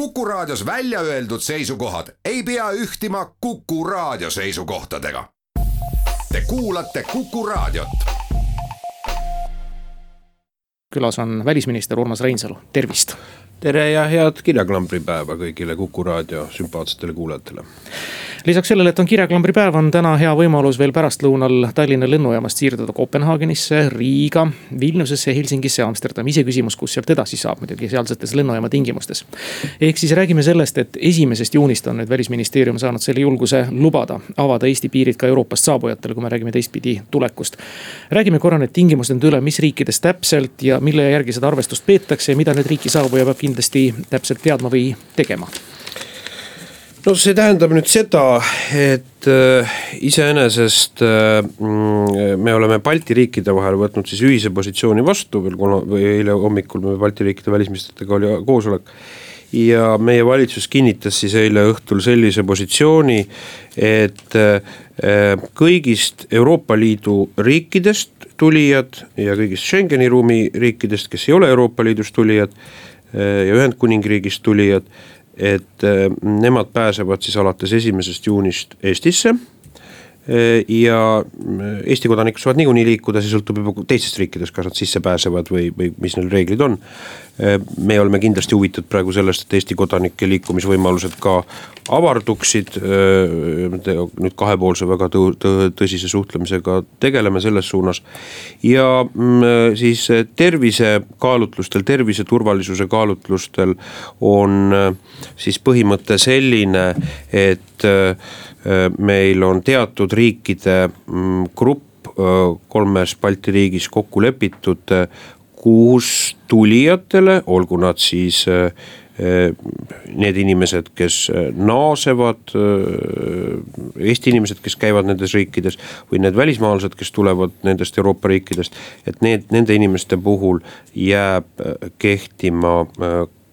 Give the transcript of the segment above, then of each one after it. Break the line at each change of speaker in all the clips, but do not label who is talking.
Kuku Raadios välja öeldud seisukohad ei pea ühtima Kuku Raadio seisukohtadega. Te kuulate Kuku Raadiot.
külas on välisminister Urmas Reinsalu, tervist.
tere ja head kirjaklambripäeva kõigile Kuku Raadio sümpaatsetele kuulajatele
lisaks sellele, et on kirjaklambripäev, on täna hea võimalus veel pärastlõunal Tallinna lennujaamast siirduda Kopenhaagenisse, Riiga, Vilniusesse, Helsingisse, Amsterdami, iseküsimus, kus sealt edasi saab muidugi sealsetes lennujaama tingimustes. ehk siis räägime sellest, et esimesest juunist on nüüd välisministeerium saanud selle julguse lubada avada Eesti piirid ka Euroopast saabujatele, kui me räägime teistpidi tulekust. räägime korra need tingimused nüüd üle, mis riikides täpselt ja mille järgi seda arvestust peetakse ja mida nüüd riiki saabuja peab kindlasti täpselt teadma või tegema
no see tähendab nüüd seda, et äh, iseenesest äh, mm, me oleme Balti riikide vahel võtnud siis ühise positsiooni vastu veel kuna, või eile hommikul me Balti riikide välisministritega oli koosolek. ja meie valitsus kinnitas siis eile õhtul sellise positsiooni, et äh, kõigist Euroopa Liidu riikidest tulijad ja kõigist Schengeni ruumi riikidest, kes ei ole Euroopa Liidust tulijad ja Ühendkuningriigist tulijad et äh, nemad pääsevad siis alates esimesest juunist Eestisse ja äh, Eesti kodanikud saavad niikuinii liikuda, see sõltub juba teistest riikidest, kas nad sisse pääsevad või, või mis neil reeglid on. me oleme kindlasti huvitatud praegu sellest, et Eesti kodanike liikumisvõimalused ka avarduksid. nüüd kahepoolse väga tõ-, tõ-, tõsise suhtlemisega tegeleme selles suunas. ja mm, siis tervisekaalutlustel, tervise turvalisuse kaalutlustel on siis põhimõte selline, et meil on teatud riikide mm, grupp kolmes Balti riigis kokku lepitud, kus tulijatele, olgu nad siis äh, need inimesed, kes naasevad, Eesti inimesed, kes käivad nendes riikides või need välismaalased, kes tulevad nendest Euroopa riikidest. et need, nende inimeste puhul jääb kehtima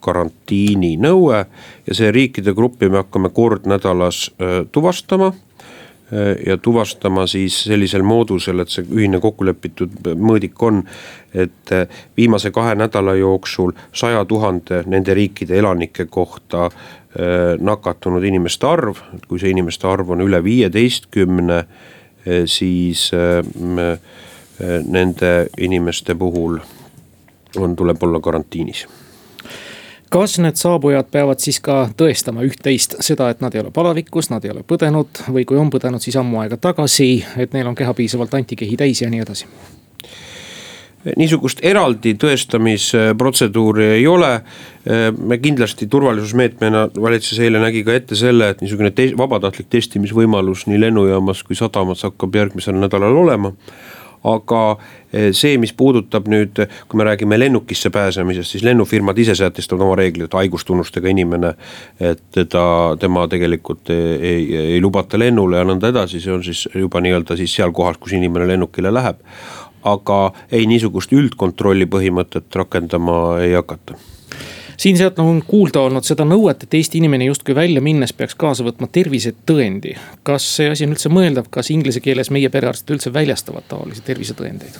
karantiininõue ja see riikide gruppi me hakkame kord nädalas tuvastama ja tuvastama siis sellisel moodusel, et see ühine kokkulepitud mõõdik on, et viimase kahe nädala jooksul saja tuhande nende riikide elanike kohta nakatunud inimeste arv, et kui see inimeste arv on üle viieteistkümne, siis nende inimeste puhul on, tuleb olla karantiinis
kas need saabujad peavad siis ka tõestama üht-teist, seda, et nad ei ole palavikus, nad ei ole põdenud või kui on põdenud, siis ammu aega tagasi, et neil on keha piisavalt antikehi täis ja nii edasi?
niisugust eraldi tõestamisprotseduuri ei ole. me kindlasti turvalisusmeetmena valitsus eile nägi ka ette selle, et niisugune te vabatahtlik testimisvõimalus nii lennujaamas kui sadamas hakkab järgmisel nädalal olema aga eh, see, mis puudutab nüüd, kui me räägime lennukisse pääsemisest, siis lennufirmad ise sätestavad oma reeglid, et haigustunnustega inimene. et teda, tema tegelikult ei, ei, ei lubata lennule ja nõnda edasi, see on siis juba nii-öelda siis seal kohas, kus inimene lennukile läheb. aga ei, niisugust üldkontrolli põhimõtet rakendama ei hakata
siin-sealt on kuulda olnud seda nõuet, et Eesti inimene justkui välja minnes peaks kaasa võtma tervisetõendi. kas see asi on üldse mõeldav, kas inglise keeles meie perearstid üldse väljastavad taolisi tervisetõendeid?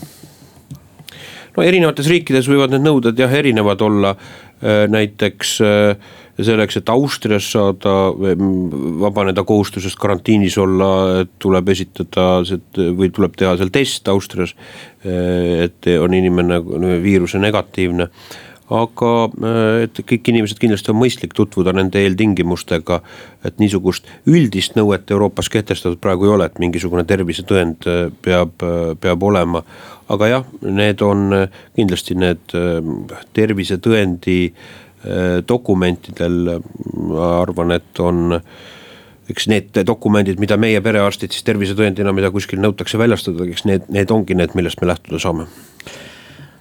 no erinevates riikides võivad need nõuded jah erinevad olla, äh, näiteks äh, selleks, et Austrias saada, vabaneda kohustusest karantiinis olla, tuleb esitada või tuleb teha seal test Austrias. Äh, et on inimene viiruse negatiivne aga äh, et kõik inimesed kindlasti on mõistlik tutvuda nende eeltingimustega. et niisugust üldist nõuet Euroopas kehtestatud praegu ei ole, et mingisugune tervisetõend äh, peab, äh, peab olema. aga jah, need on kindlasti need tervisetõendi dokumentidel, ma arvan, et on eks need dokumendid, mida meie perearstid siis tervisetõendina, mida kuskil nõutakse väljastada, eks need, need ongi need, millest me lähtuda saame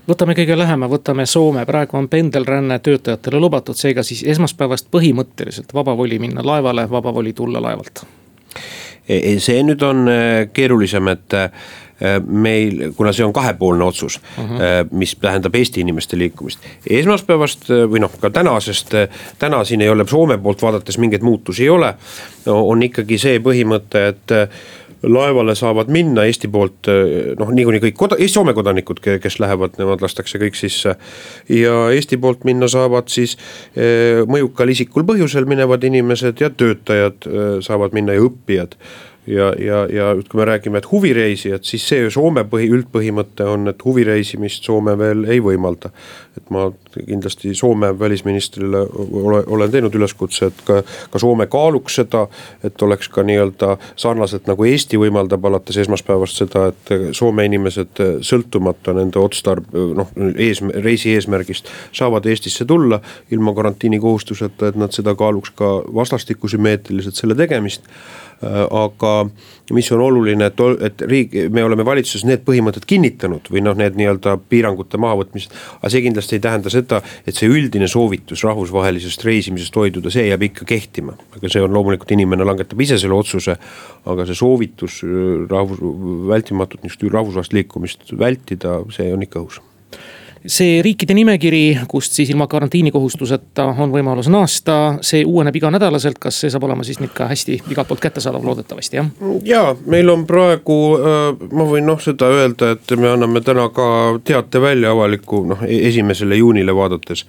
võtame kõige lähema, võtame Soome, praegu on pendelränne töötajatele lubatud, seega siis esmaspäevast põhimõtteliselt vaba voli minna laevale, vaba voli tulla laevalt.
E, e, see nüüd on e, keerulisem, et meil, kuna see on kahepoolne otsus uh, mhm. -huh. mis tähendab Eesti inimeste liikumist. esmaspäevast või noh, ka tänasest, täna siin ei ole Soome poolt vaadates mingeid muutusi ei ole. on ikkagi see põhimõte, et laevale saavad minna Eesti poolt noh, niikuinii kõik koda-, Soome kodanikud, kes lähevad, nemad lastakse kõik sisse. ja Eesti poolt minna saavad siis mõjukal isikul põhjusel minevad inimesed ja töötajad saavad minna ja õppijad ja, ja, ja kui me räägime, et huvireisijad, siis see Soome põhi, üldpõhimõte on, et huvireisimist Soome veel ei võimalda. et ma kindlasti Soome välisministrile ole, olen teinud üleskutse, et ka, ka Soome kaaluks seda, et oleks ka nii-öelda sarnaselt nagu Eesti võimaldab alates esmaspäevast seda, et Soome inimesed sõltumata nende otstarb-, noh, ees, reisi eesmärgist saavad Eestisse tulla ilma karantiinikohustuseta, et nad seda kaaluks ka vastastikku sümmeetriliselt selle tegemist aga mis on oluline, et, et riik, me oleme valitsuses need põhimõtted kinnitanud või noh, need nii-öelda piirangute mahavõtmised. aga see kindlasti ei tähenda seda, et see üldine soovitus rahvusvahelisest reisimisest hoiduda, see jääb ikka kehtima. aga see on loomulikult, inimene langetab ise selle otsuse. aga see soovitus äh, rahvus, vältimatut niisugust rahvusvahelist liikumist vältida, see on ikka õhus
see riikide nimekiri, kust siis ilma karantiinikohustuseta on võimalus naasta, see uueneb iganädalaselt, kas see saab olema siis nüüd ka hästi igalt poolt kättesaadav, loodetavasti jah?
ja meil on praegu, äh, ma võin noh seda öelda, et me anname täna ka teate välja avaliku noh, e-, esimesele juunile vaadates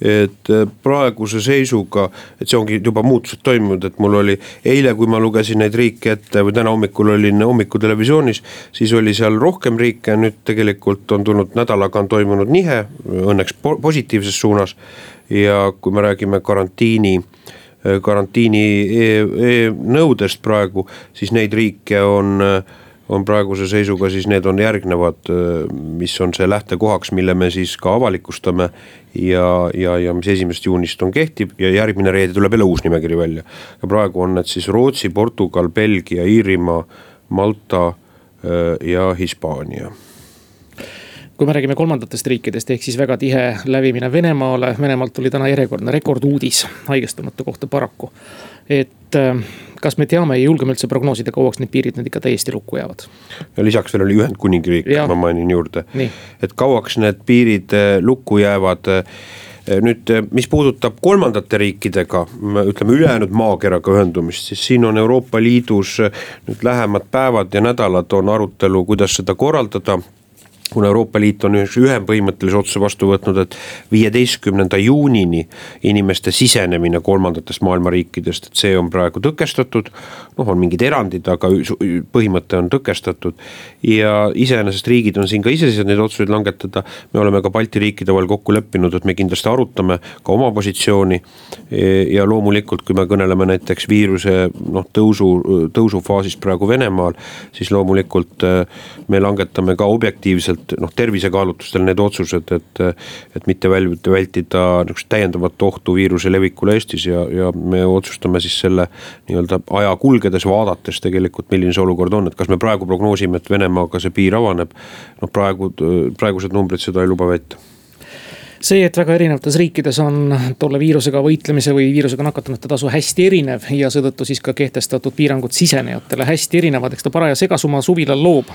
et äh, praeguse seisuga, et see ongi juba muutused toimunud, et mul oli eile, kui ma lugesin neid riike ette või täna hommikul olin hommikutelevisioonis, siis oli seal rohkem riike, nüüd tegelikult on tulnud nädalaga on toimunud nihe, õnneks positiivses suunas. ja kui me räägime karantiini äh, karantiini e e nõudest praegu, siis neid riike on on praeguse seisuga siis need on järgnevad, mis on see lähtekohaks, mille me siis ka avalikustame ja, ja, ja mis esimesest juunist on kehtiv ja järgmine reede tuleb jälle uus nimekiri välja. ja praegu on need siis Rootsi, Portugal, Belgia, Iirimaa, Malta ja Hispaania
kui me räägime kolmandatest riikidest, ehk siis väga tihe lävimine Venemaale, Venemaalt tuli täna järjekordne rekorduudis haigestunute kohta paraku. Et äh, kas me teame ja julgeme üldse prognoosida, kauaks need piirid nüüd ikka täiesti lukku jäävad?
ja lisaks veel oli Ühendkuningriik, ma mainin juurde, et kauaks need piirid äh, lukku jäävad äh, nüüd, mis puudutab kolmandate riikidega, ütleme ülejäänud maakeraga ühendumist, siis siin on Euroopa Liidus nüüd lähemad päevad ja nädalad on arutelu, kuidas seda korraldada kuna Euroopa Liit on ühe, ühe põhimõttelise otsuse vastu võtnud, et viieteistkümnenda juunini inimeste sisenemine kolmandatest maailma riikidest, et see on praegu tõkestatud. noh, on mingid erandid, aga põhimõte on tõkestatud. ja iseenesest riigid on siin ka iseseisvad neid otsuseid langetada. me oleme ka Balti riikide vahel kokku leppinud, et me kindlasti arutame ka oma positsiooni. ja loomulikult, kui me kõneleme näiteks viiruse noh, tõusu, tõusufaasist praegu Venemaal, siis loomulikult äh, me langetame ka objektiivselt lihtsalt noh, tervisekaalutlustel need otsused, et. et mitte väljuda, vältida niisugust täiendavat ohtu viiruse levikule Eestis ja, ja me otsustame siis selle nii-öelda aja kulgedes, vaadates tegelikult, milline see olukord on, et kas me praegu prognoosime, et Venemaaga see piir avaneb. noh, praegu, praegused numbrid seda ei luba väita
see, et väga erinevates riikides on tolle viirusega võitlemise või viirusega nakatunute tasu hästi erinev ja seetõttu siis ka kehtestatud piirangud sisenejatele hästi erinevad, eks ta paraja segasuma suvilal loob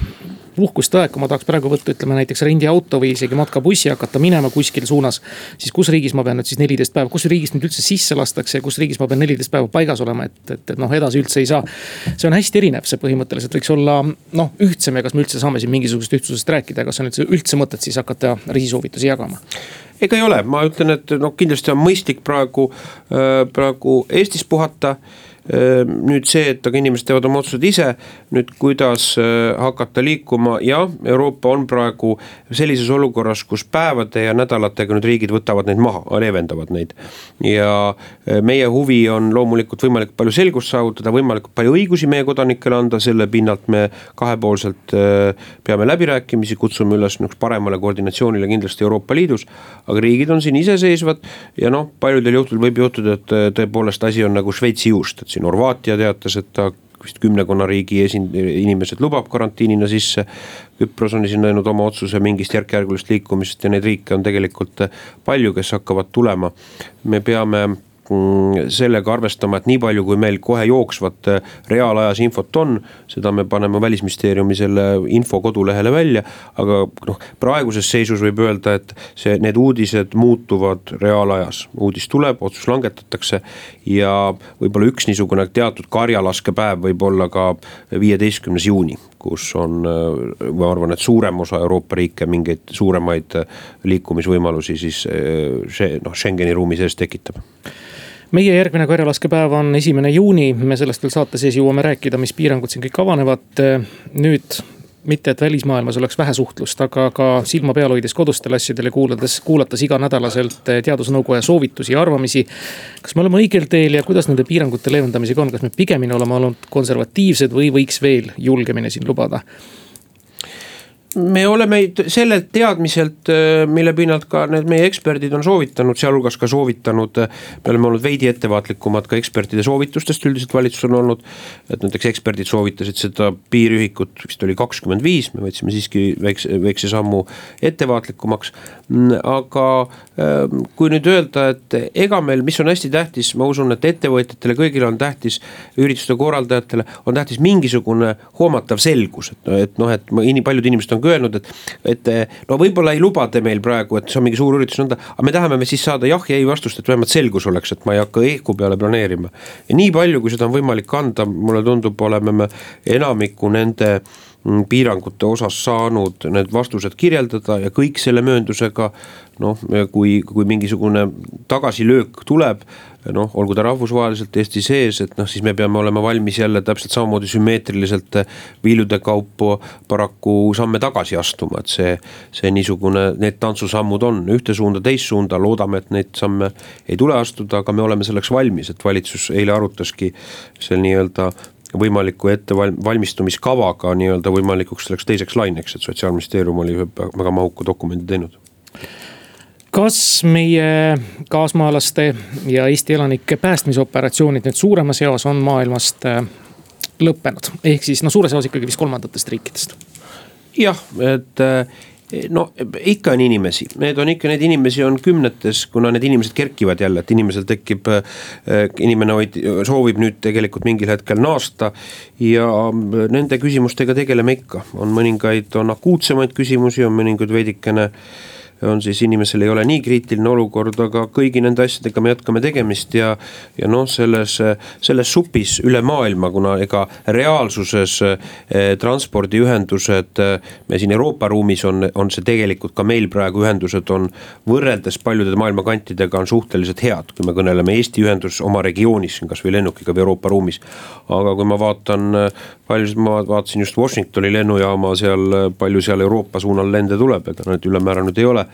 puhkust aeg, kui ma tahaks praegu võtta, ütleme näiteks rendiauto või isegi matkabussi hakata minema kuskil suunas. siis kus riigis ma pean nüüd siis neliteist päeva, kus riigis nüüd üldse sisse lastakse ja kus riigis ma pean neliteist päeva paigas olema, et, et, et noh, edasi üldse ei saa. see on hästi erinev, see põhimõtteliselt võiks olla noh, ühtsem ja kas me üldse saame siin mingisugusest ühtsusest rääkida, kas on üldse, üldse mõtet siis hakata reisisoovitusi jagama?
ega ei ole, ma ütlen, et noh, kindlasti on mõistlik praegu, äh, praegu Eestis puhata nüüd see, et aga inimesed teevad oma otsused ise, nüüd kuidas äh, hakata liikuma, jah, Euroopa on praegu sellises olukorras, kus päevade ja nädalatega nüüd riigid võtavad neid maha, leevendavad neid. ja äh, meie huvi on loomulikult võimalikult palju selgust saavutada, võimalikult palju õigusi meie kodanikele anda, selle pinnalt me kahepoolselt äh, peame läbirääkimisi, kutsume üles niisugusele paremale koordinatsioonile kindlasti Euroopa Liidus. aga riigid on siin iseseisvad ja noh, paljudel juhtudel võib juhtuda, et tõepoolest asi on nagu Šveitsi juust, et siin Horvaatia teatas, et ta vist kümnekonna riigi esind-, inimesed lubab karantiinina sisse. Küpros on siin näinud oma otsuse mingist järk-järgulist liikumisest ja neid riike on tegelikult palju, kes hakkavad tulema. me peame sellega arvestama, et nii palju, kui meil kohe jooksvat äh, reaalajas infot on, seda me paneme välisministeeriumi selle info kodulehele välja. aga noh, praeguses seisus võib öelda, et see, need uudised muutuvad reaalajas, uudis tuleb, otsus langetatakse. ja võib-olla üks niisugune teatud karjalaskepäev võib olla ka viieteistkümnes juuni, kus on, äh, ma arvan, et suurem osa Euroopa riike mingeid suuremaid liikumisvõimalusi siis see noh, Schengeni ruumi sees tekitab
meie järgmine karjalaskepäev on esimene juuni, me sellest veel saate sees jõuame rääkida, mis piirangud siin kõik avanevad. nüüd mitte, et välismaailmas oleks vähe suhtlust, aga ka silma peal hoides kodustele asjadele kuulades, kuulates iganädalaselt teadusnõukoja soovitusi ja arvamisi. kas me oleme õigel teel ja kuidas nende piirangute leevendamisega on, kas me pigemini oleme olnud konservatiivsed või võiks veel julgemini siin lubada?
Me oleme sellelt teadmiselt, äh, mille pinnalt ka need meie eksperdid on soovitanud, sealhulgas ka soovitanud. Äh, me oleme olnud veidi ettevaatlikumad ka ekspertide soovitustest, üldiselt valitsus on olnud. et näiteks eksperdid soovitasid seda piirühikut, vist oli kakskümmend viis, me võtsime siiski väikse, väikse sammu ettevaatlikumaks. Mm, aga ähm, kui nüüd öelda, et ega meil, mis on hästi tähtis, ma usun, et ettevõtjatele kõigile on tähtis, ürituste korraldajatele on tähtis mingisugune hoomatav selgus, et, et noh, et paljud inimesed on on ka öelnud, et, et no võib-olla ei luba te meil praegu, et see on mingi suur üritus nõnda, aga me tahame me siis saada jah ja ei vastust, et vähemalt selgus oleks, et ma ei hakka ehku peale planeerima. ja nii palju, kui seda on võimalik anda, mulle tundub, oleme me enamiku nende mm, piirangute osas saanud need vastused kirjeldada ja kõik selle mööndusega noh, kui, kui mingisugune tagasilöök tuleb noh, olgu ta rahvusvaheliselt Eesti sees, et noh, siis me peame olema valmis jälle täpselt samamoodi sümmeetriliselt viilude kaupu paraku samme tagasi astuma, et see. see niisugune, need tantsusammud on ühte suunda, teist suunda, loodame, et neid samme ei tule astuda, aga me oleme selleks valmis, et valitsus eile arutaski seal nii-öelda võimaliku ettevalmistumiskavaga nii-öelda võimalikuks selleks teiseks laineks, et sotsiaalministeerium oli väga mahuka dokumendi teinud
kas meie kaasmaalaste ja Eesti elanike päästmisoperatsioonid nüüd suuremas eos on maailmast äh, lõppenud, ehk siis no suures osas ikkagi vist kolmandatest riikidest?
jah, et äh, no ikka on inimesi, need on ikka, neid inimesi on kümnetes, kuna need inimesed kerkivad jälle, et inimesel tekib. Äh, inimene hoid-, soovib nüüd tegelikult mingil hetkel naasta ja nende küsimustega tegeleme ikka, on mõningaid, on akuutsemaid küsimusi, on mõningaid veidikene on siis inimesel ei ole nii kriitiline olukord, aga kõigi nende asjadega me jätkame tegemist ja. ja noh, selles, selles supis üle maailma, kuna ega reaalsuses eh, transpordiühendused eh,. me siin Euroopa ruumis on, on see tegelikult ka meil praegu ühendused on võrreldes paljude maailma kantidega on suhteliselt head, kui me kõneleme Eesti ühendus oma regioonis, kasvõi lennukiga või Euroopa ruumis. aga kui ma vaatan, paljusid, ma vaatasin just Washingtoni lennujaama seal, palju seal Euroopa suunal lende tuleb, ega need ülemäära nüüd ei ole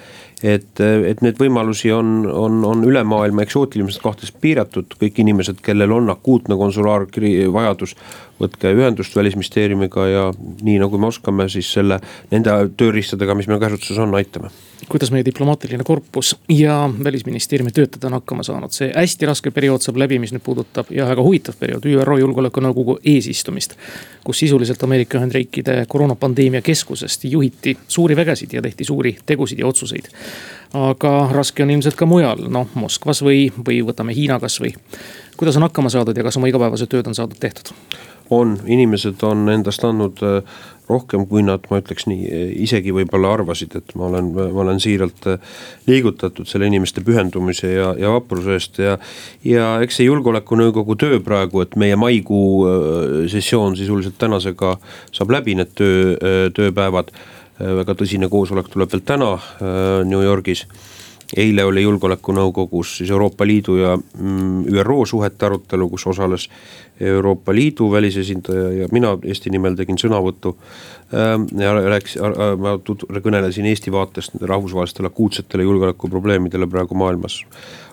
et, et neid võimalusi on, on, on üle maailma eksootiliselt kahtes piiratud, kõik inimesed, kellel on akuutne konsulaarvajadus, võtke ühendust välisministeeriumiga ja nii nagu me oskame, siis selle, nende tööriistadega, mis meil käsutuses on, aitame
kuidas meie diplomaatiline korpus ja välisministeeriumi töötajad on hakkama saanud, see hästi raske periood saab läbi, mis nüüd puudutab ja väga huvitav periood, ÜRO Julgeolekunõukogu eesistumist. kus sisuliselt Ameerika Ühendriikide koroonapandeemia keskusest juhiti suuri vägesid ja tehti suuri tegusid ja otsuseid. aga raske on ilmselt ka mujal, noh Moskvas või, või võtame Hiina kasvõi. kuidas on hakkama saadud ja kas oma igapäevased tööd on saadud tehtud?
on, inimesed on endast andnud äh, rohkem, kui nad, ma ütleks nii, isegi võib-olla arvasid, et ma olen, ma olen siiralt äh, liigutatud selle inimeste pühendumise ja, ja vapruse eest ja. ja eks see julgeolekunõukogu töö praegu, et meie maikuu äh, sessioon sisuliselt tänasega saab läbi, need töö, tööpäevad. väga tõsine koosolek tuleb veel täna New Yorgis eile oli julgeolekunõukogus siis Euroopa Liidu ja mm, ÜRO suhete arutelu, kus osales Euroopa Liidu välisesindaja ja mina Eesti nimel tegin sõnavõtu. Ähm, ja rääkis, ma kõnelesin Eesti vaatest rahvusvahelistele akuutsetele julgeolekuprobleemidele praegu maailmas.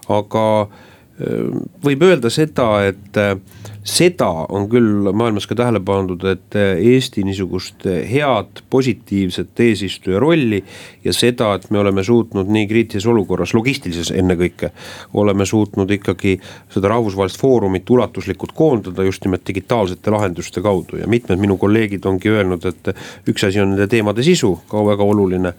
aga ähm, võib öelda seda, et äh, seda on küll maailmas ka tähele pandud, et Eesti niisugust head positiivset eesistuja rolli ja seda, et me oleme suutnud nii kriitilises olukorras, logistilises ennekõike, oleme suutnud ikkagi seda rahvusvahelist foorumit ulatuslikult koondada just nimelt digitaalsete lahenduste kaudu. Ja mitmed minu kolleegid ongi öelnud, et üks asi on nende teemade sisu, ka väga oluline,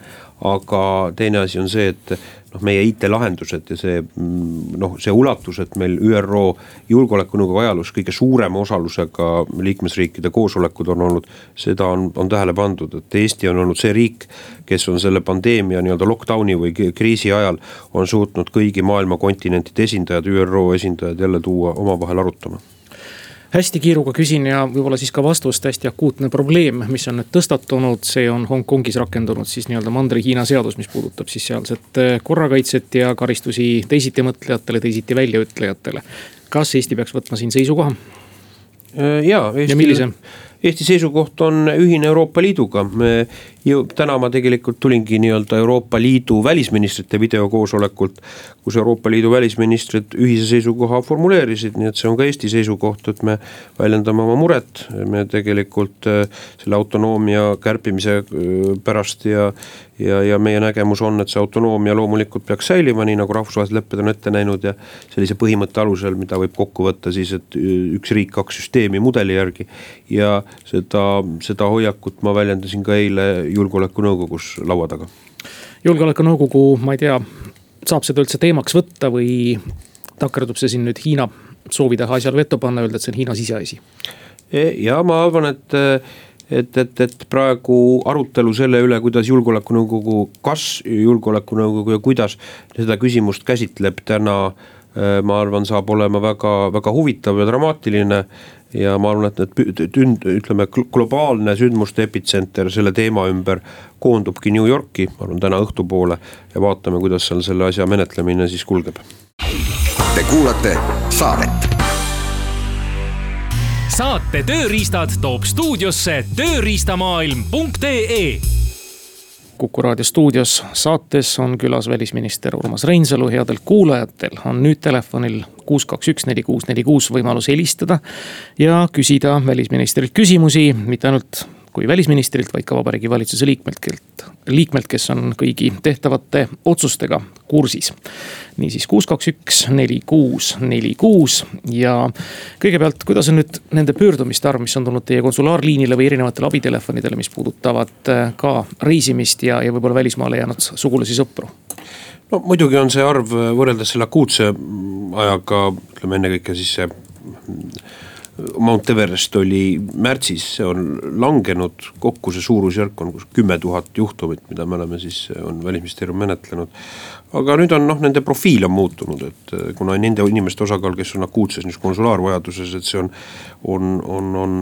aga teine asi on see, et noh, meie IT-lahendused ja see mm, noh, see ulatus, et meil ÜRO Julgeolekunõukogu ajaloos kõige suurema osalusega liikmesriikide koosolekud on olnud. seda on, on tähele pandud, et Eesti on olnud see riik, kes on selle pandeemia nii-öelda lockdown'i või kriisi ajal on suutnud kõigi maailma kontinentide esindajad, ÜRO esindajad jälle tuua omavahel arutama
hästi kiiruga küsin ja võib-olla siis ka vastust, hästi akuutne probleem, mis on nüüd tõstatunud, see on Hongkongis rakendunud siis nii-öelda Mandri-Hiina seadus, mis puudutab siis sealset äh, korrakaitset ja karistusi teisitimõtlejatele, teisiti väljaütlejatele. Kas Eesti peaks võtma siin seisukoha?
Äh, ja,
Eesti, ja millise?
Eesti seisukoht on ühine Euroopa Liiduga, me ju täna ma tegelikult tulingi nii-öelda Euroopa Liidu välisministrite videokoosolekult. kus Euroopa Liidu välisministrid ühise seisukoha formuleerisid, nii et see on ka Eesti seisukoht, et me väljendame oma muret. me tegelikult äh, selle autonoomia kärpimise äh, pärast ja, ja, ja meie nägemus on, et see autonoomia loomulikult peaks säilima, nii nagu rahvusvahelised lepped on ette näinud ja sellise põhimõtte alusel, mida võib kokku võtta siis, et äh, üks riik, kaks süsteemi mudeli järgi. ja seda, seda hoiakut ma väljendasin ka eile julgeolekunõukogus laua taga.
julgeolekunõukogu, ma ei tea, saab seda üldse teemaks võtta või takerdub see siin nüüd Hiina soovi taha asjale veto panna, öelda, et see on Hiina siseasi?
E, ja ma arvan, et et, et, et praegu arutelu selle üle, kuidas julgeolekunõukogu, kas julgeolekunõukogu ja kuidas seda küsimust käsitleb täna e, ma arvan, saab olema väga, väga huvitav ja dramaatiline ja ma arvan, et need tünd-, ütleme globaalne sündmuste epitsenter selle teema ümber koondubki New Yorki, ma arvan täna õhtupoole ja vaatame, kuidas seal selle asja menetlemine siis kulgeb.
Te kuulate saadet.
saate tööriistad toob stuudiosse tööriistamaailm.ee
Kuku raadio stuudios saates on külas välisminister Urmas Reinsalu, headel kuulajatel on nüüd telefonil kuus, kaks, üks, neli, kuus, neli, kuus võimalus helistada. ja küsida välisministrilt küsimusi, mitte ainult kui välisministrilt, vaid ka vabariigi valitsuse liikmelt, liikmelt, kes on kõigi tehtavate otsustega kursis. niisiis kuus, kaks, üks, neli, kuus, neli, kuus ja kõigepealt, kuidas on nüüd nende pöördumiste arv, mis on tulnud teie konsulaarliinile või erinevatele abitelefonidele, mis puudutavad äh, ka reisimist ja, ja võib-olla välismaale jäänud sugulasi, sõpru?
no muidugi on see arv võrreldes selle akuutse ajaga, ütleme ennekõike siis see Mount Everest oli märtsis, see on langenud, kokku see suurusjärk on kümme tuhat juhtumit, mida me oleme siis, on välisministeerium menetlenud. aga nüüd on noh, nende profiil on muutunud, et eh, kuna nende inimeste osakaal, kes on akuutses niisuguses konsulaarvajaduses, et see on, on, on, on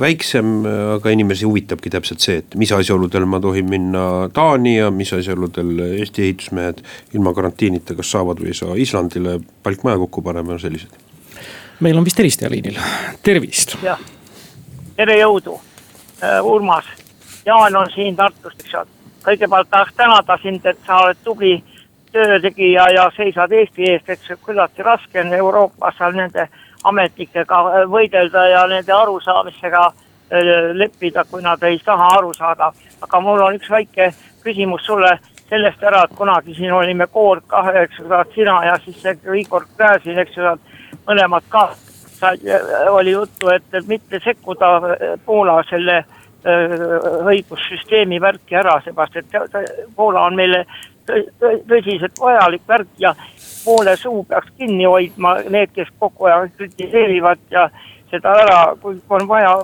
väiksem, aga inimesi huvitabki täpselt see, et mis asjaoludel ma tohin minna Taani ja mis asjaoludel Eesti ehitusmehed ilma karantiinita kas saavad või ei saa Islandile palkmaja kokku panema ja sellised
meil on vist helistaja liinil, tervist.
jah, tere jõudu uh,, Urmas. Jaan on siin Tartust, eks ole. kõigepealt tahaks tänada sind, et sa oled tubli töötegija ja seisad Eesti eest, et see küllaltki raske on Euroopas seal nende ametnikega äh, võidelda ja nende arusaamisega äh, leppida, kui nad ei taha aru saada. aga mul on üks väike küsimus sulle sellest ära, et kunagi siin olime koor kaheksa tuhat sina ja siis see Igor Gräzin, eks ju, mõlemad ka. oli juttu, et, mitte sekkuda äh, Poola selle äh, õigussüsteemi värki ära, seepärast et Poola on meile tõsiselt vajalik värk ja poole suu peaks kinni hoidma need, kes kogu aeg kritiseerivad ja seda ära, kui on vaja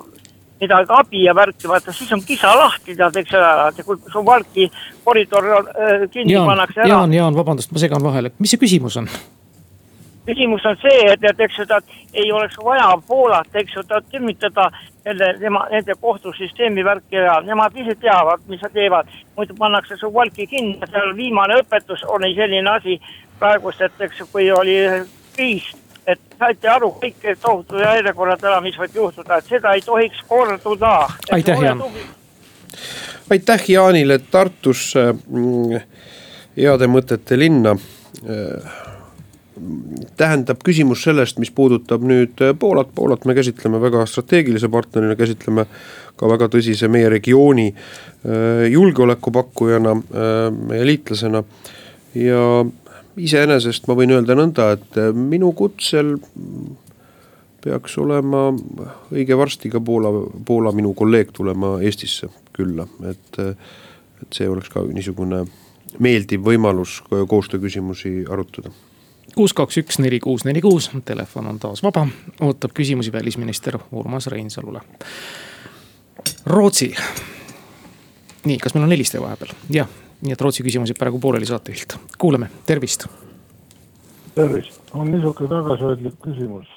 midagi abi ja värki, vaata siis on kisa lahti, tead, eks ole, kui su valki koridor äh, kinni Jaan, pannakse ära.
Jaan, Jaan, vabandust, ma segan vahele, mis see küsimus on?
Küsimus on see, et, et eks ta ei oleks vaja Poolat, eks ju, ta tümmitada nende, tema, nende kohtusüsteemi värki ja nemad ise teavad, mis nad teevad. muidu pannakse su valki kinni, seal viimane õpetus oli selline asi praegust, et eks kui oli kriis, et saite aru kõik tohutu järjekorrad ära, mis võib juhtuda, et seda ei tohiks korduda.
aitäh, Jaan.
aitäh Jaanile Tartusse mm, heade mõtete linna tähendab küsimus sellest, mis puudutab nüüd Poolat, Poolat me käsitleme väga strateegilise partnerina, käsitleme ka väga tõsise meie regiooni julgeolekupakkujana, meie liitlasena. Ja iseenesest ma võin öelda nõnda, et minu kutsel peaks olema õige varsti ka Poola, Poola minu kolleeg tulema Eestisse külla, et, et see oleks ka niisugune meeldiv võimalus koostööküsimusi arutada
kuus, kaks, üks, neli, kuus, neli, kuus, telefon on taas vaba, ootab küsimusi välisminister Urmas Reinsalule. Rootsi. nii, kas meil on helistaja vahepeal? jah, nii et Rootsi küsimusi praegu pooleli saatejuhilt, kuulame, tervist.
tervist, on niisugune tagasihoidlik küsimus.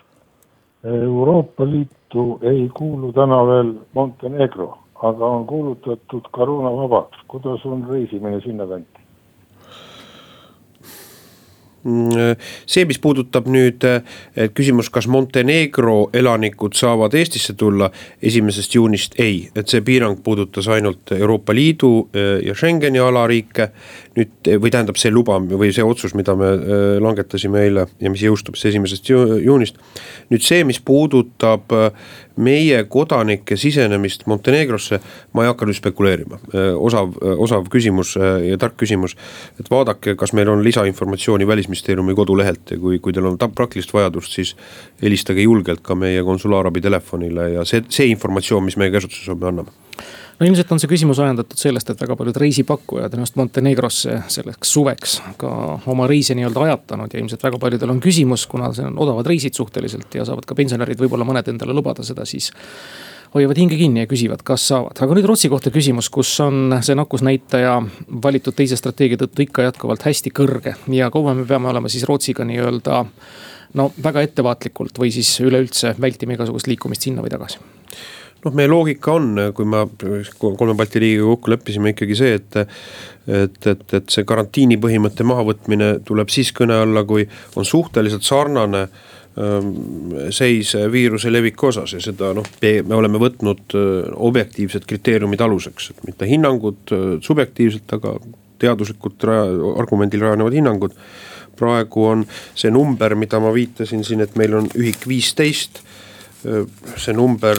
Euroopa Liitu ei kuulu täna veel Montenegro, aga on kuulutatud koroonavabaks, kuidas on reisimine sinnakanti?
Mm, see, mis puudutab nüüd küsimus, kas Montenegro elanikud saavad Eestisse tulla esimesest juunist, ei, et see piirang puudutas ainult Euroopa Liidu eh, ja Schengeni alariike. Nüüd või tähendab see luba või see otsus, mida me eh, langetasime eile ja mis jõustub siis esimesest juunist. nüüd see, mis puudutab eh, meie kodanike sisenemist Montenegrosse, ma ei hakka nüüd spekuleerima, osav, osav küsimus ja tark küsimus. et vaadake, kas meil on lisainformatsiooni välisministeeriumi kodulehelt ja kui, kui teil on praktilist vajadust, siis helistage julgelt ka meie konsulaarabi telefonile ja see, see informatsioon, mis meie käsutuses on, me anname
no ilmselt on see küsimus ajendatud sellest, et väga paljud reisipakkujad on just Montenegrosse selleks suveks ka oma reise nii-öelda ajatanud ja ilmselt väga paljudel on küsimus, kuna see on odavad reisid suhteliselt ja saavad ka pensionärid võib-olla mõned endale lubada seda, siis hoiavad hinge kinni ja küsivad, kas saavad, aga nüüd Rootsi kohta küsimus, kus on see nakkusnäitaja valitud teise strateegia tõttu ikka jätkuvalt hästi kõrge ja kaua me peame olema siis Rootsiga nii-öelda no väga ettevaatlikult või siis üleüldse vältima igasugust liikumist sinna või tagasi
noh, meie loogika on, kui me kolme Balti riigiga kokku leppisime ikkagi see, et et, et, et see karantiini põhimõtte mahavõtmine tuleb siis kõne alla, kui on suhteliselt sarnane ähm, seis viiruse leviku osas ja seda noh, me oleme võtnud äh, objektiivsed kriteeriumid aluseks, et mitte hinnangud äh, subjektiivselt, aga teaduslikult raja, argumendil rajanevad hinnangud. praegu on see number, mida ma viitasin siin, et meil on ühik viisteist see number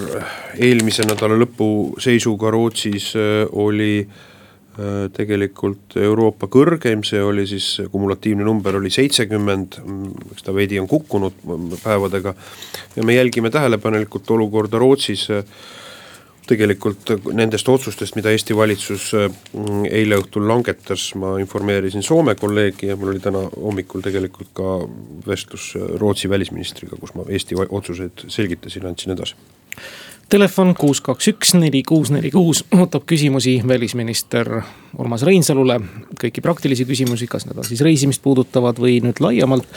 eelmise nädala lõpu seisuga Rootsis äh, oli äh, tegelikult Euroopa kõrgeim, see oli siis kumulatiivne number oli seitsekümmend, eks ta veidi on kukkunud päevadega. ja me jälgime tähelepanelikult olukorda Rootsis tegelikult nendest otsustest, mida Eesti valitsus mm, eile õhtul langetas, ma informeerisin Soome kolleegi ja mul oli täna hommikul tegelikult ka vestlus Rootsi välisministriga, kus ma Eesti otsuseid selgitasin, andsin edasi
Telefon kuus, kaks, üks, neli, kuus, neli, kuus ootab küsimusi välisminister Urmas Reinsalule. kõiki praktilisi küsimusi, kas need on siis reisimist puudutavad või nüüd laiemalt.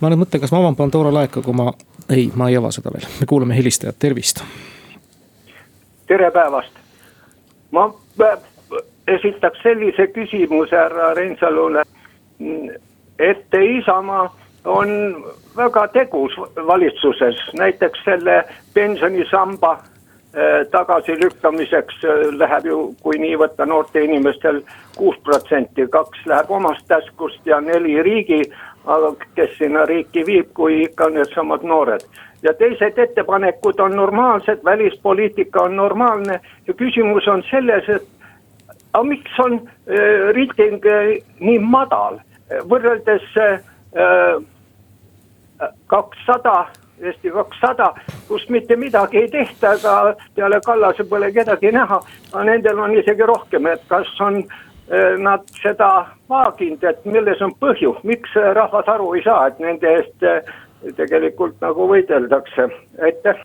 ma nüüd mõtlen, kas ma avan Pandora laeka, kui ma, ei, ma ei ava seda veel, me kuulame helistajat, tervist
tere päevast. ma esitaks sellise küsimuse härra Reinsalule. et Isamaa on väga tegus valitsuses, näiteks selle pensionisamba tagasilükkamiseks äh, läheb ju, kui nii võtta, noorte inimestel kuus protsenti, kaks läheb omast taskust ja neli riigi, aga kes sinna riiki viib, kui ikka needsamad noored. Ja teised ettepanekud on normaalsed, välispoliitika on normaalne ja küsimus on selles, et aga miks on äh, reiting äh, nii madal? Võrreldes kakssada äh,, Eesti kakssada, kus mitte midagi ei tehta, aga peale Kallase pole kedagi näha, aga nendel on isegi rohkem, et kas on äh, nad seda vaaginud, et milles on põhjus, miks rahvas aru ei saa, et nende eest äh, tegelikult nagu võideldakse, aitäh!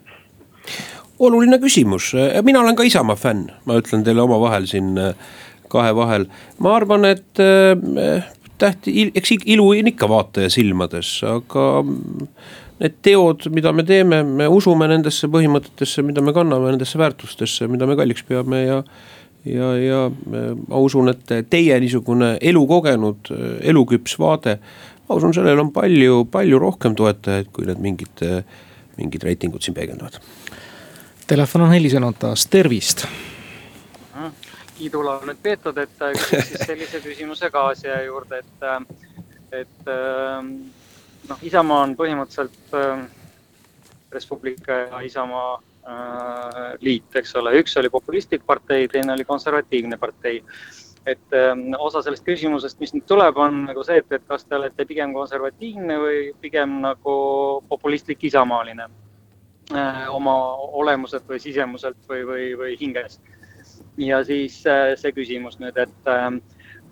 Oluline küsimus, mina olen ka Isamaa fänn, ma ütlen teile omavahel siin kahe vahel. ma arvan, et äh, tähti, eks ilu on ikka vaataja silmades, aga mm, need teod, mida me teeme, me usume nendesse põhimõtetesse, mida me kanname, nendesse väärtustesse, mida me kalliks peame ja ja, ja äh, ma usun, et teie niisugune elukogenud, eluküps vaade ma usun, sellel on palju, palju rohkem toetajaid, kui need mingid, mingid reitingud siin peegeldavad.
Telefon on helisenud taas, tervist.
kiidula on nüüd peetud, et siis sellise küsimuse ka siia juurde, et, et noh, Isamaa on põhimõtteliselt äh, Res Publica ja Isamaa äh, liit, eks ole, üks oli populistlik partei, teine oli konservatiivne partei. et äh, osa sellest küsimusest, mis nüüd tuleb, on nagu see, et, et kas te olete pigem konservatiivne või pigem nagu populistlik isamaaline äh, oma olemuselt või sisemuselt või, või, või hinges. ja siis äh, see küsimus nüüd, et äh,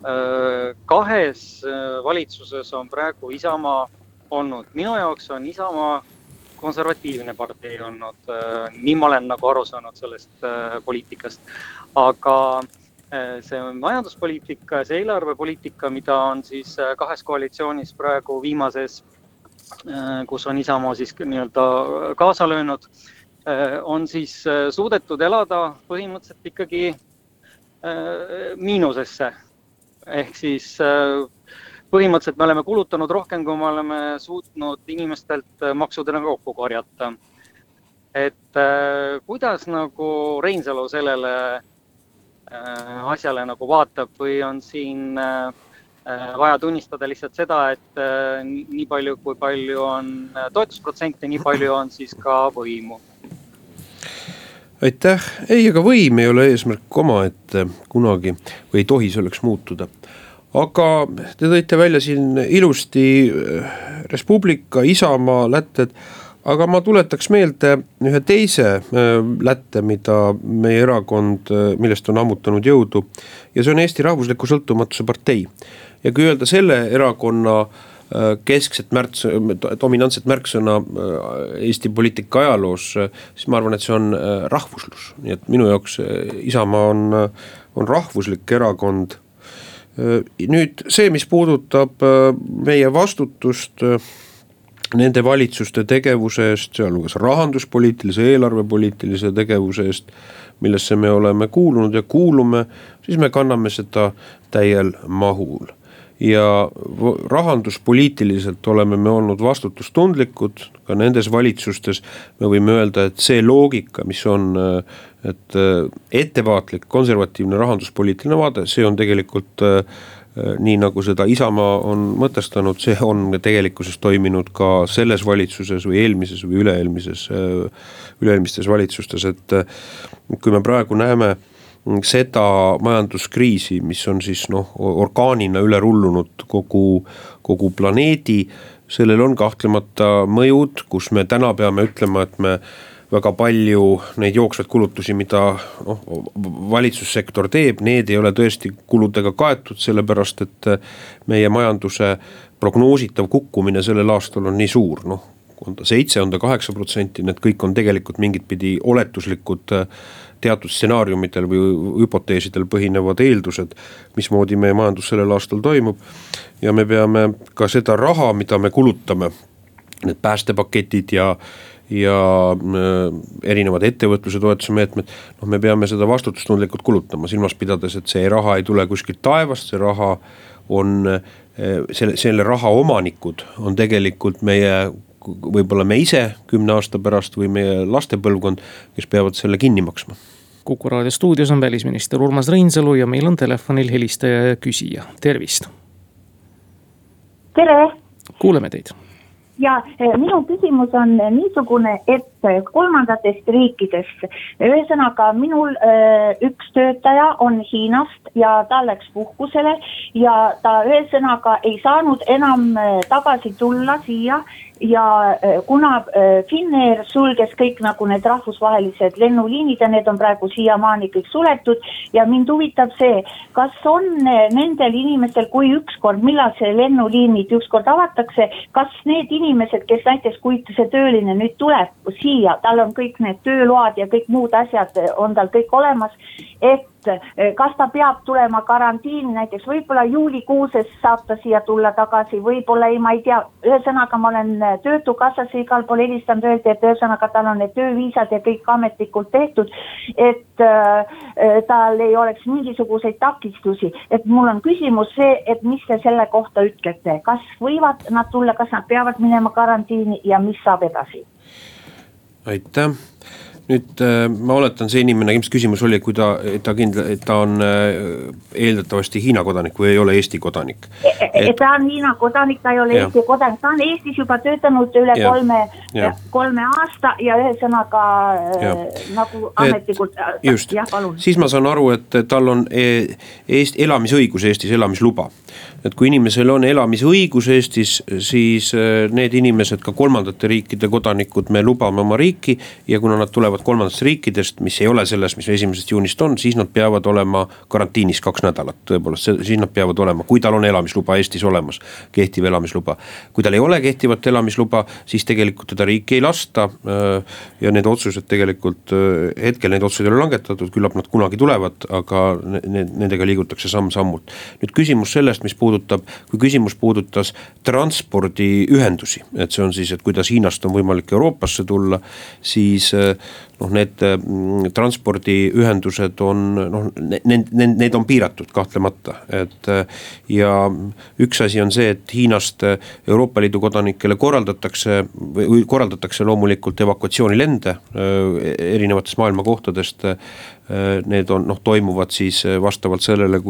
äh kahes äh, valitsuses on praegu Isamaa olnud, minu jaoks on Isamaa konservatiivne partei olnud, äh, nii ma olen nagu aru saanud sellest äh, poliitikast. aga äh, see majanduspoliitika, see eelarvepoliitika, mida on siis kahes koalitsioonis praegu viimases, kus on Isamaa siis nii-öelda kaasa löönud, on siis suudetud elada põhimõtteliselt ikkagi miinusesse. ehk siis põhimõtteliselt me oleme kulutanud rohkem, kui me oleme suutnud inimestelt äh, maksudena kokku korjata. et äh, kuidas nagu Reinsalu sellele äh, asjale nagu vaatab või on siin äh, äh vaja tunnistada lihtsalt seda, et äh, nii palju, kui palju on toetusprotsente, nii palju on siis ka võimu?
Aitäh, ei, ega võim ei ole eesmärk omaette kunagi või ei tohi selleks muutuda aga te tõite välja siin ilusti äh, Res Publica, Isamaa lätted, aga ma tuletaks meelde ühe teise äh, lätte, mida meie erakond, äh, millest on ammutanud jõudu. Ja see on Eesti Rahvusliku Sõltumatuse Partei. ja kui öelda selle erakonna keskset märts, dominantset märksõna Eesti poliitika ajaloos, siis ma arvan, et see on rahvuslus, nii et minu jaoks Isamaa on, on rahvuslik erakond nüüd see, mis puudutab äh, meie vastutust äh, nende valitsuste tegevuse eest, sealhulgas rahanduspoliitilise, eelarvepoliitilise tegevuse eest, millesse me oleme kuulunud ja kuulume, siis me kanname seda täiel mahul. ja rahanduspoliitiliselt oleme me olnud vastutustundlikud ka nendes valitsustes, me võime öelda, et see loogika, mis on äh, et äh, ettevaatlik konservatiivne rahanduspoliitiline vaade, see on tegelikult äh, äh, nii nagu seda Isamaa on mõtestanud, see on tegelikkuses toiminud ka selles valitsuses või eelmises või üle-eelmises, üle-eelmistes valitsustes, et kui me praegu näeme seda majanduskriisi, mis on siis noh, orkaanina üle rullunud kogu, kogu planeedi, sellel on kahtlemata mõjud, kus me täna peame ütlema, et me väga palju neid jooksvaid kulutusi, mida noh, valitsussektor teeb, need ei ole tõesti kuludega kaetud, sellepärast et meie majanduse prognoositav kukkumine sellel aastal on nii suur, noh on ta seitse, on ta kaheksa protsenti, need kõik on tegelikult mingit pidi oletuslikud teatud stsenaariumidel või hüpoteesidel põhinevad eeldused, mismoodi meie majandus sellel aastal toimub. ja me peame ka seda raha, mida me kulutame, need päästepaketid ja ja äh, erinevad ettevõtluse toetuse meetmed, noh, me peame seda vastutustundlikult kulutama, silmas pidades, et see raha ei tule kuskilt taevast, see raha on, äh, selle, selle raha omanikud on tegelikult meie võib-olla me ise kümne aasta pärast või meie laste põlvkond, kes peavad selle kinni maksma.
kuku raadio stuudios on välisminister Urmas Reinsalu ja meil on telefonil helistaja ja küsija, tervist.
tere.
kuuleme teid
ja eh, minu küsimus on niisugune, et kolmandatest riikidest, ühesõnaga minul üks töötaja on Hiinast ja ta läks puhkusele ja ta ühesõnaga ei saanud enam tagasi tulla siia ja äh, kuna äh, Finnair sulges kõik nagu need rahvusvahelised lennuliinid ja need on praegu siiamaani kõik suletud ja mind huvitab see, kas on äh, nendel inimestel, kui ükskord, millal see lennuliinid ükskord avatakse, kas need inimesed, kes näiteks, kui see tööline nüüd tuleb siia, tal on kõik need tööload ja kõik muud asjad on tal kõik olemas, et Eh, kas ta peab tulema karantiini näiteks, võib-olla juulikuuses saab ta siia tulla tagasi, võib-olla ei, ma ei tea, ühesõnaga ma olen eh, Töötukassasse igal pool helistanud, öeldi, et ühesõnaga tal on need tööviisad ja kõik ametlikult tehtud, et äh, tal ei oleks mingisuguseid takistusi, et mul on küsimus see, et mis te selle kohta ütlete, kas võivad nad tulla, kas nad peavad minema karantiini ja mis saab edasi?
aitäh nüüd äh, ma oletan, see inimene, ilmselt küsimus oli, kui ta, ta kindla-, ta on äh, eeldatavasti Hiina kodanik või ei ole Eesti kodanik.
Et... ta on Hiina kodanik, ta ei ole ja. Eesti kodanik, ta on Eestis juba töötanud üle ja. kolme, kolme aasta ja ühesõnaga äh, nagu ametlikult.
just, siis ma saan aru, et tal on Eesti elamisõigus Eestis, elamisluba et kui inimesel on elamisõigus Eestis, siis need inimesed, ka kolmandate riikide kodanikud, me lubame oma riiki. ja kuna nad tulevad kolmandatest riikidest, mis ei ole selles, mis esimesest juunist on, siis nad peavad olema karantiinis kaks nädalat, tõepoolest, siis nad peavad olema, kui tal on elamisluba Eestis olemas, kehtiv elamisluba. kui tal ei ole kehtivat elamisluba, siis tegelikult teda riiki ei lasta. Äh, ja need otsused tegelikult äh, hetkel neid otsuseid ei ole langetatud, küllap nad kunagi tulevad, aga nendega liigutakse samm-sammult. nüüd küsimus sellest, mis puudutab kui küsimus puudutas transpordiühendusi, et see on siis, et kuidas Hiinast on võimalik Euroopasse tulla, siis eh, noh, need mm, transpordiühendused on noh, need, need, need on piiratud kahtlemata, et. Ja üks asi on see, et Hiinast Euroopa Liidu kodanikele korraldatakse või korraldatakse loomulikult evakuatsioonilende eh, erinevatest maailma kohtadest Äh, need on noh, toimuvad siis äh, vastavalt sellele,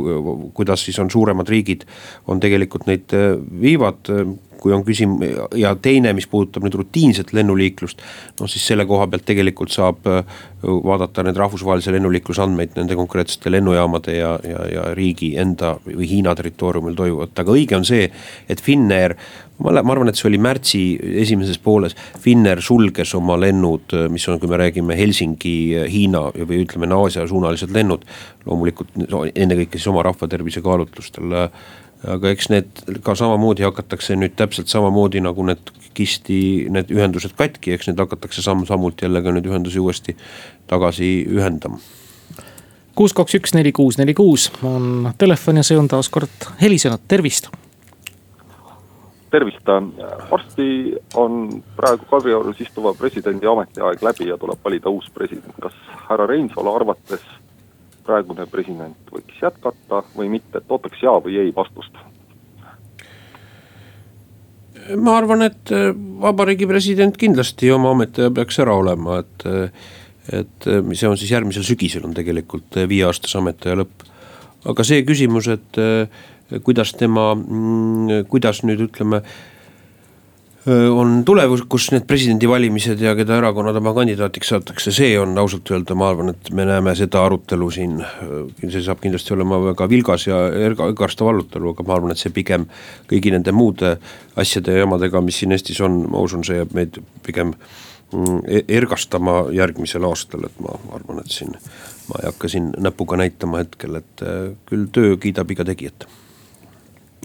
kuidas siis on suuremad riigid, on tegelikult neid äh, viivad kui on küsim- ja teine, mis puudutab nüüd rutiinset lennuliiklust. noh, siis selle koha pealt tegelikult saab vaadata need rahvusvahelise lennuliikluse andmeid nende konkreetsete lennujaamade ja, ja, ja riigi enda või Hiina territooriumil toimuvat, aga õige on see, et Finnair ma, arvan, et see oli märtsi esimeses pooles, Finnair sulges oma lennud, mis on, kui me räägime Helsingi, Hiina või ütleme, Aasia suunalised lennud. loomulikult no, ennekõike siis oma rahvatervise kaalutlustel. aga eks need ka samamoodi hakatakse nüüd täpselt samamoodi nagu need kisti, need ühendused katki, eks need hakatakse samm-sammult jälle ka neid ühendusi uuesti tagasi ühendama
kuus, kaks, üks, neli, kuus, neli, kuus on telefon ja see on taas kord helisenud, tervist
tervist, varsti on praegu Kadriorus istuva presidendi ametiaeg läbi ja tuleb valida uus president. kas härra Reinsalu arvates praegune president võiks jätkata või mitte, et ootaks jaa või ei vastust?
ma arvan, et äh, vabariigi president kindlasti oma ametiaja peaks ära olema, et, äh, et äh, see on siis järgmisel sügisel on tegelikult viieaastase ametiaja lõpp. aga see küsimus, et kuidas tema, mm, kuidas nüüd ütleme on tulevikus need presidendivalimised ja keda erakonnad oma kandidaatiks saadakse, see on ausalt öelda, ma arvan, et me näeme seda arutelu siin. see saab kindlasti olema väga vilgas ja erga, ergastav arutelu, aga ma arvan, et see pigem kõigi nende muude asjade ja jamadega, mis siin Eestis on, ma usun, see jääb meid pigem mm, e-, ergastama järgmisel aastal, et ma arvan, et siin. ma ei hakka siin näpuga näitama hetkel, et küll töö kiidab iga tegijat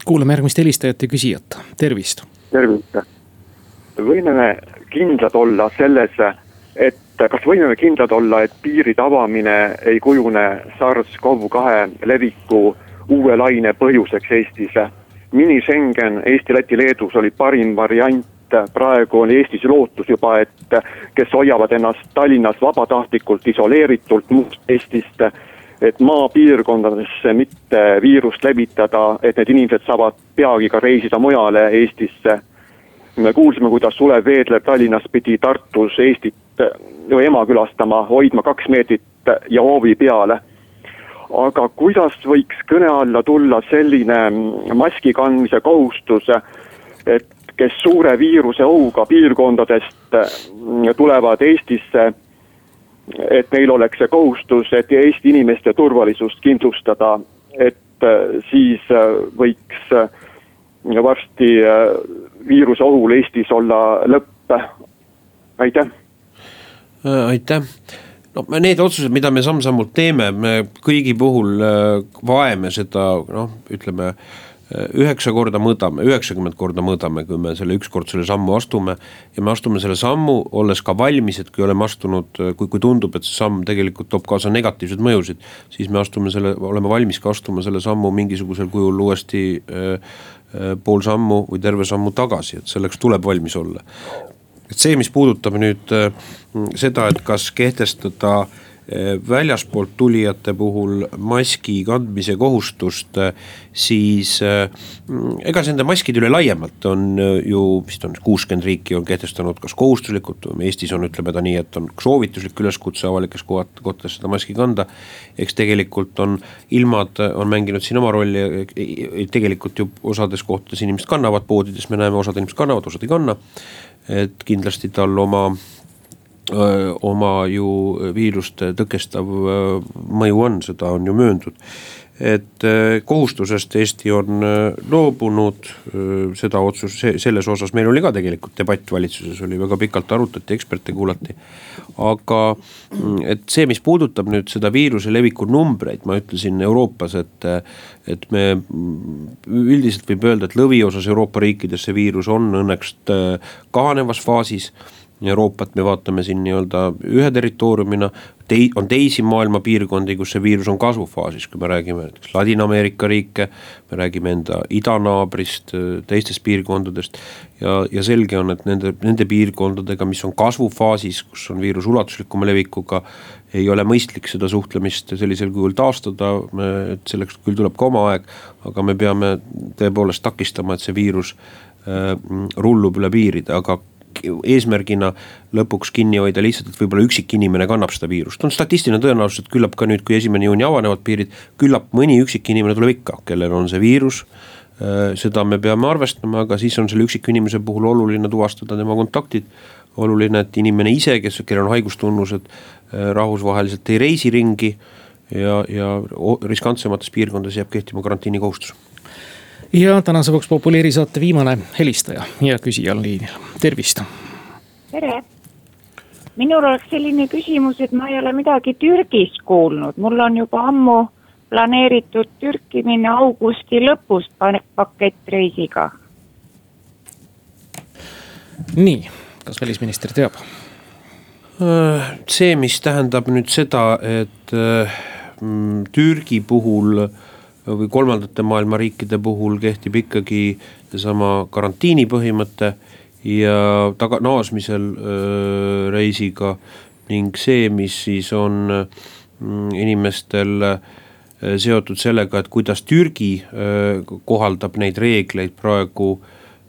kuulame järgmist helistajat ja küsijat, tervist.
tervist, võime me kindlad olla selles, et kas võime me kindlad olla, et piiride avamine ei kujune SARS-CoV-2 leviku uue laine põhjuseks Eestis. mini Schengen Eesti, Läti, Leedus oli parim variant, praegu on Eestis lootus juba, et kes hoiavad ennast Tallinnas vabatahtlikult isoleeritult muust Eestist et maapiirkondadesse mitte viirust levitada, et need inimesed saavad peagi ka reisida mujale Eestisse. me kuulsime, kuidas Sulev Veedler Tallinnas pidi Tartus Eestit või ema külastama, hoidma kaks meetrit ja hoovi peale. aga kuidas võiks kõne alla tulla selline maski kandmise kohustus, et kes suure viiruse ohuga piirkondadest tulevad Eestisse et neil oleks see kohustus, et Eesti inimeste turvalisust kindlustada, et äh, siis äh, võiks äh, varsti viiruse ohul Eestis olla lõpp. aitäh.
aitäh no need otsused, mida me samm-sammult teeme, me kõigi puhul vaeme seda noh, ütleme üheksa korda mõõdame, üheksakümmend korda mõõdame, kui me selle ükskord selle sammu astume. ja me astume selle sammu, olles ka valmis, et kui oleme astunud, kui, kui tundub, et see samm tegelikult toob kaasa negatiivseid mõjusid. siis me astume selle, oleme valmis ka astuma selle sammu mingisugusel kujul uuesti äh, äh, pool sammu või terve sammu tagasi, et selleks tuleb valmis olla. et see, mis puudutab nüüd äh, seda, et kas kehtestada väljaspoolt tulijate puhul maski kandmise kohustust, siis mm, ega nende maskide üle laiemalt on ju, vist on kuuskümmend riiki on kehtestanud kas kohustuslikult, Eestis on, ütleme ta nii, et on soovituslik üleskutse avalikes kohtades seda maski kanda. eks tegelikult on ilmad on mänginud siin oma rolli, tegelikult ju osades kohtades inimesed kannavad, poodides me näeme, osad inimesed kannavad, osad ei kanna. et kindlasti tal oma oma ju viirust tõkestav mõju on, seda on ju mööndud. et kohustusest Eesti on loobunud, seda otsust, selles osas meil oli ka tegelikult debatt valitsuses oli, väga pikalt arutati, eksperte kuulati. aga mm, et see, mis puudutab nüüd seda viiruse leviku numbreid, ma ütlesin Euroopas, et. et me mm, üldiselt võib öelda, et lõviosas Euroopa riikides see viirus on õnneks kahanevas faasis Euroopat me vaatame siin nii-öelda ühe territooriumina, tei-, on teisi maailma piirkondi, kus see viirus on kasvufaasis, kui me räägime näiteks Ladina-Ameerika riike, me räägime enda idanaabrist, teistest piirkondadest. ja, ja selge on, et nende, nende piirkondadega, mis on kasvufaasis, kus on viirus ulatuslikuma levikuga, ei ole mõistlik seda suhtlemist sellisel kujul taastada, et selleks küll tuleb ka oma aeg, aga me peame tõepoolest takistama, et see viirus äh, rullub üle piiride, aga eesmärgina lõpuks kinni hoida lihtsalt, et võib-olla üksik inimene kannab seda viirust, on statistiline tõenäosus, et küllap ka nüüd, kui esimene juuni avanevad piirid, küllap mõni üksik inimene tuleb ikka, kellel on see viirus. Äh, seda me peame arvestama, aga siis on selle üksiku inimese puhul oluline tuvastada tema kontaktid. oluline, et inimene ise, kes, kellel on haigustunnused, äh, rahvusvaheliselt ei reisi ringi ja, ja riskantsemates piirkondades jääb kehtima karantiinikohustus
ja tänase Vox Populi saate viimane helistaja ja küsija on liinil, tervist.
tere, minul oleks selline küsimus, et ma ei ole midagi Türgist kuulnud, mul on juba ammu planeeritud Türki minna augusti lõpus pakettreisiga.
nii, kas välisminister teab?
Äh, see, mis tähendab nüüd seda, et äh, Türgi puhul äh, või kolmandate maailma riikide puhul kehtib ikkagi seesama karantiini põhimõte ja taga, naasmisel öö, reisiga ning see, mis siis on mm, inimestel seotud sellega, et kuidas Türgi öö, kohaldab neid reegleid praegu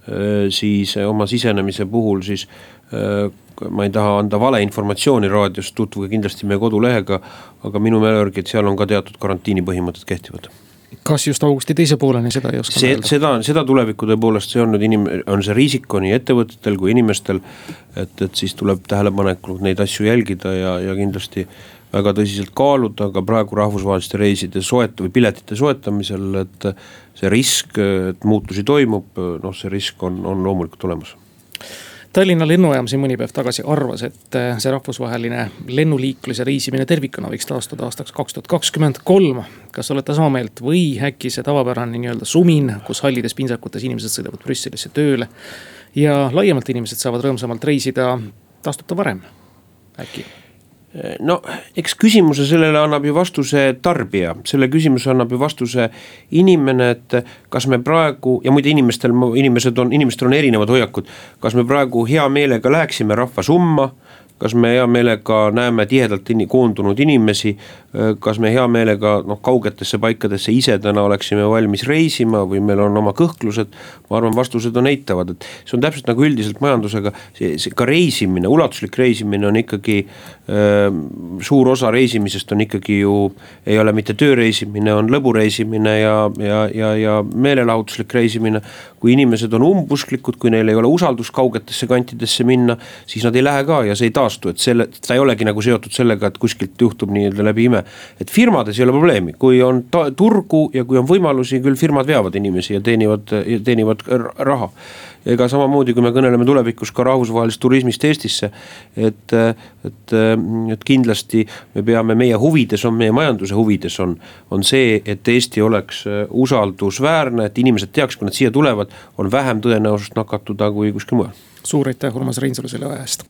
öö, siis oma sisenemise puhul, siis öö, ma ei taha anda valeinformatsiooni raadios, tutvuge kindlasti meie kodulehega, aga minu mälu järgi, et seal on ka teatud karantiini põhimõtted kehtivad
kas just augusti teise pooleni, seda ei oska
see, seda, seda tulevikku tõepoolest, see on nüüd inim-, on see riisik on nii ettevõtetel kui inimestel. et, et siis tuleb tähelepanelikult neid asju jälgida ja, ja kindlasti väga tõsiselt kaaluda, aga praegu rahvusvaheliste reiside soet- või piletite soetamisel, et see risk, et muutusi toimub, noh, see risk on, on loomulikult olemas
Tallinna lennujaam siin mõni päev tagasi arvas, et äh, see rahvusvaheline lennuliiklus ja reisimine tervikuna võiks taastuda aastaks kaks tuhat kakskümmend kolm. kas olete sama meelt või äkki see tavapärane nii-öelda sumin, kus hallides pintsakutes inimesed sõidavad Brüsselisse tööle. ja laiemalt inimesed saavad rõõmsamalt reisida, taastub ta varem, äkki
no eks küsimuse sellele annab ju vastuse tarbija, selle küsimuse annab ju vastuse inimene, et kas me praegu ja muide inimestel, inimesed on, inimestel on erinevad hoiakud. kas me praegu hea meelega läheksime rahva summa kas me hea meelega näeme tihedalt in, koondunud inimesi, kas me hea meelega noh, kaugetesse paikadesse ise täna oleksime valmis reisima või meil on oma kõhklused. ma arvan, vastused on eitavad, et see on täpselt nagu üldiselt majandusega, see, see ka reisimine, ulatuslik reisimine on ikkagi äh,. suur osa reisimisest on ikkagi ju, ei ole mitte tööreisimine, on lõbureisimine ja, ja, ja, ja meelelahutuslik reisimine. kui inimesed on umbusklikud, kui neil ei ole usaldust kaugetesse kantidesse minna, siis nad ei lähe ka ja see ei taastu, et selle, ta ei olegi nagu seotud sellega, et kuskilt juhtub nii-öelda läbi ime et firmades ei ole probleemi, kui on ta, turgu ja kui on võimalusi, küll firmad veavad inimesi ja teenivad, teenivad raha ega samamoodi, kui me kõneleme tulevikus ka rahvusvahelisest turismist Eestisse. et, et, et kindlasti me peame, meie huvides on, meie majanduse huvides on, on see, et Eesti oleks usaldusväärne, et inimesed teaks, kui nad siia tulevad, on vähem tõenäosust nakatuda kui kuskil mujal.
suur aitäh, Urmas Reinsalu selle aja eest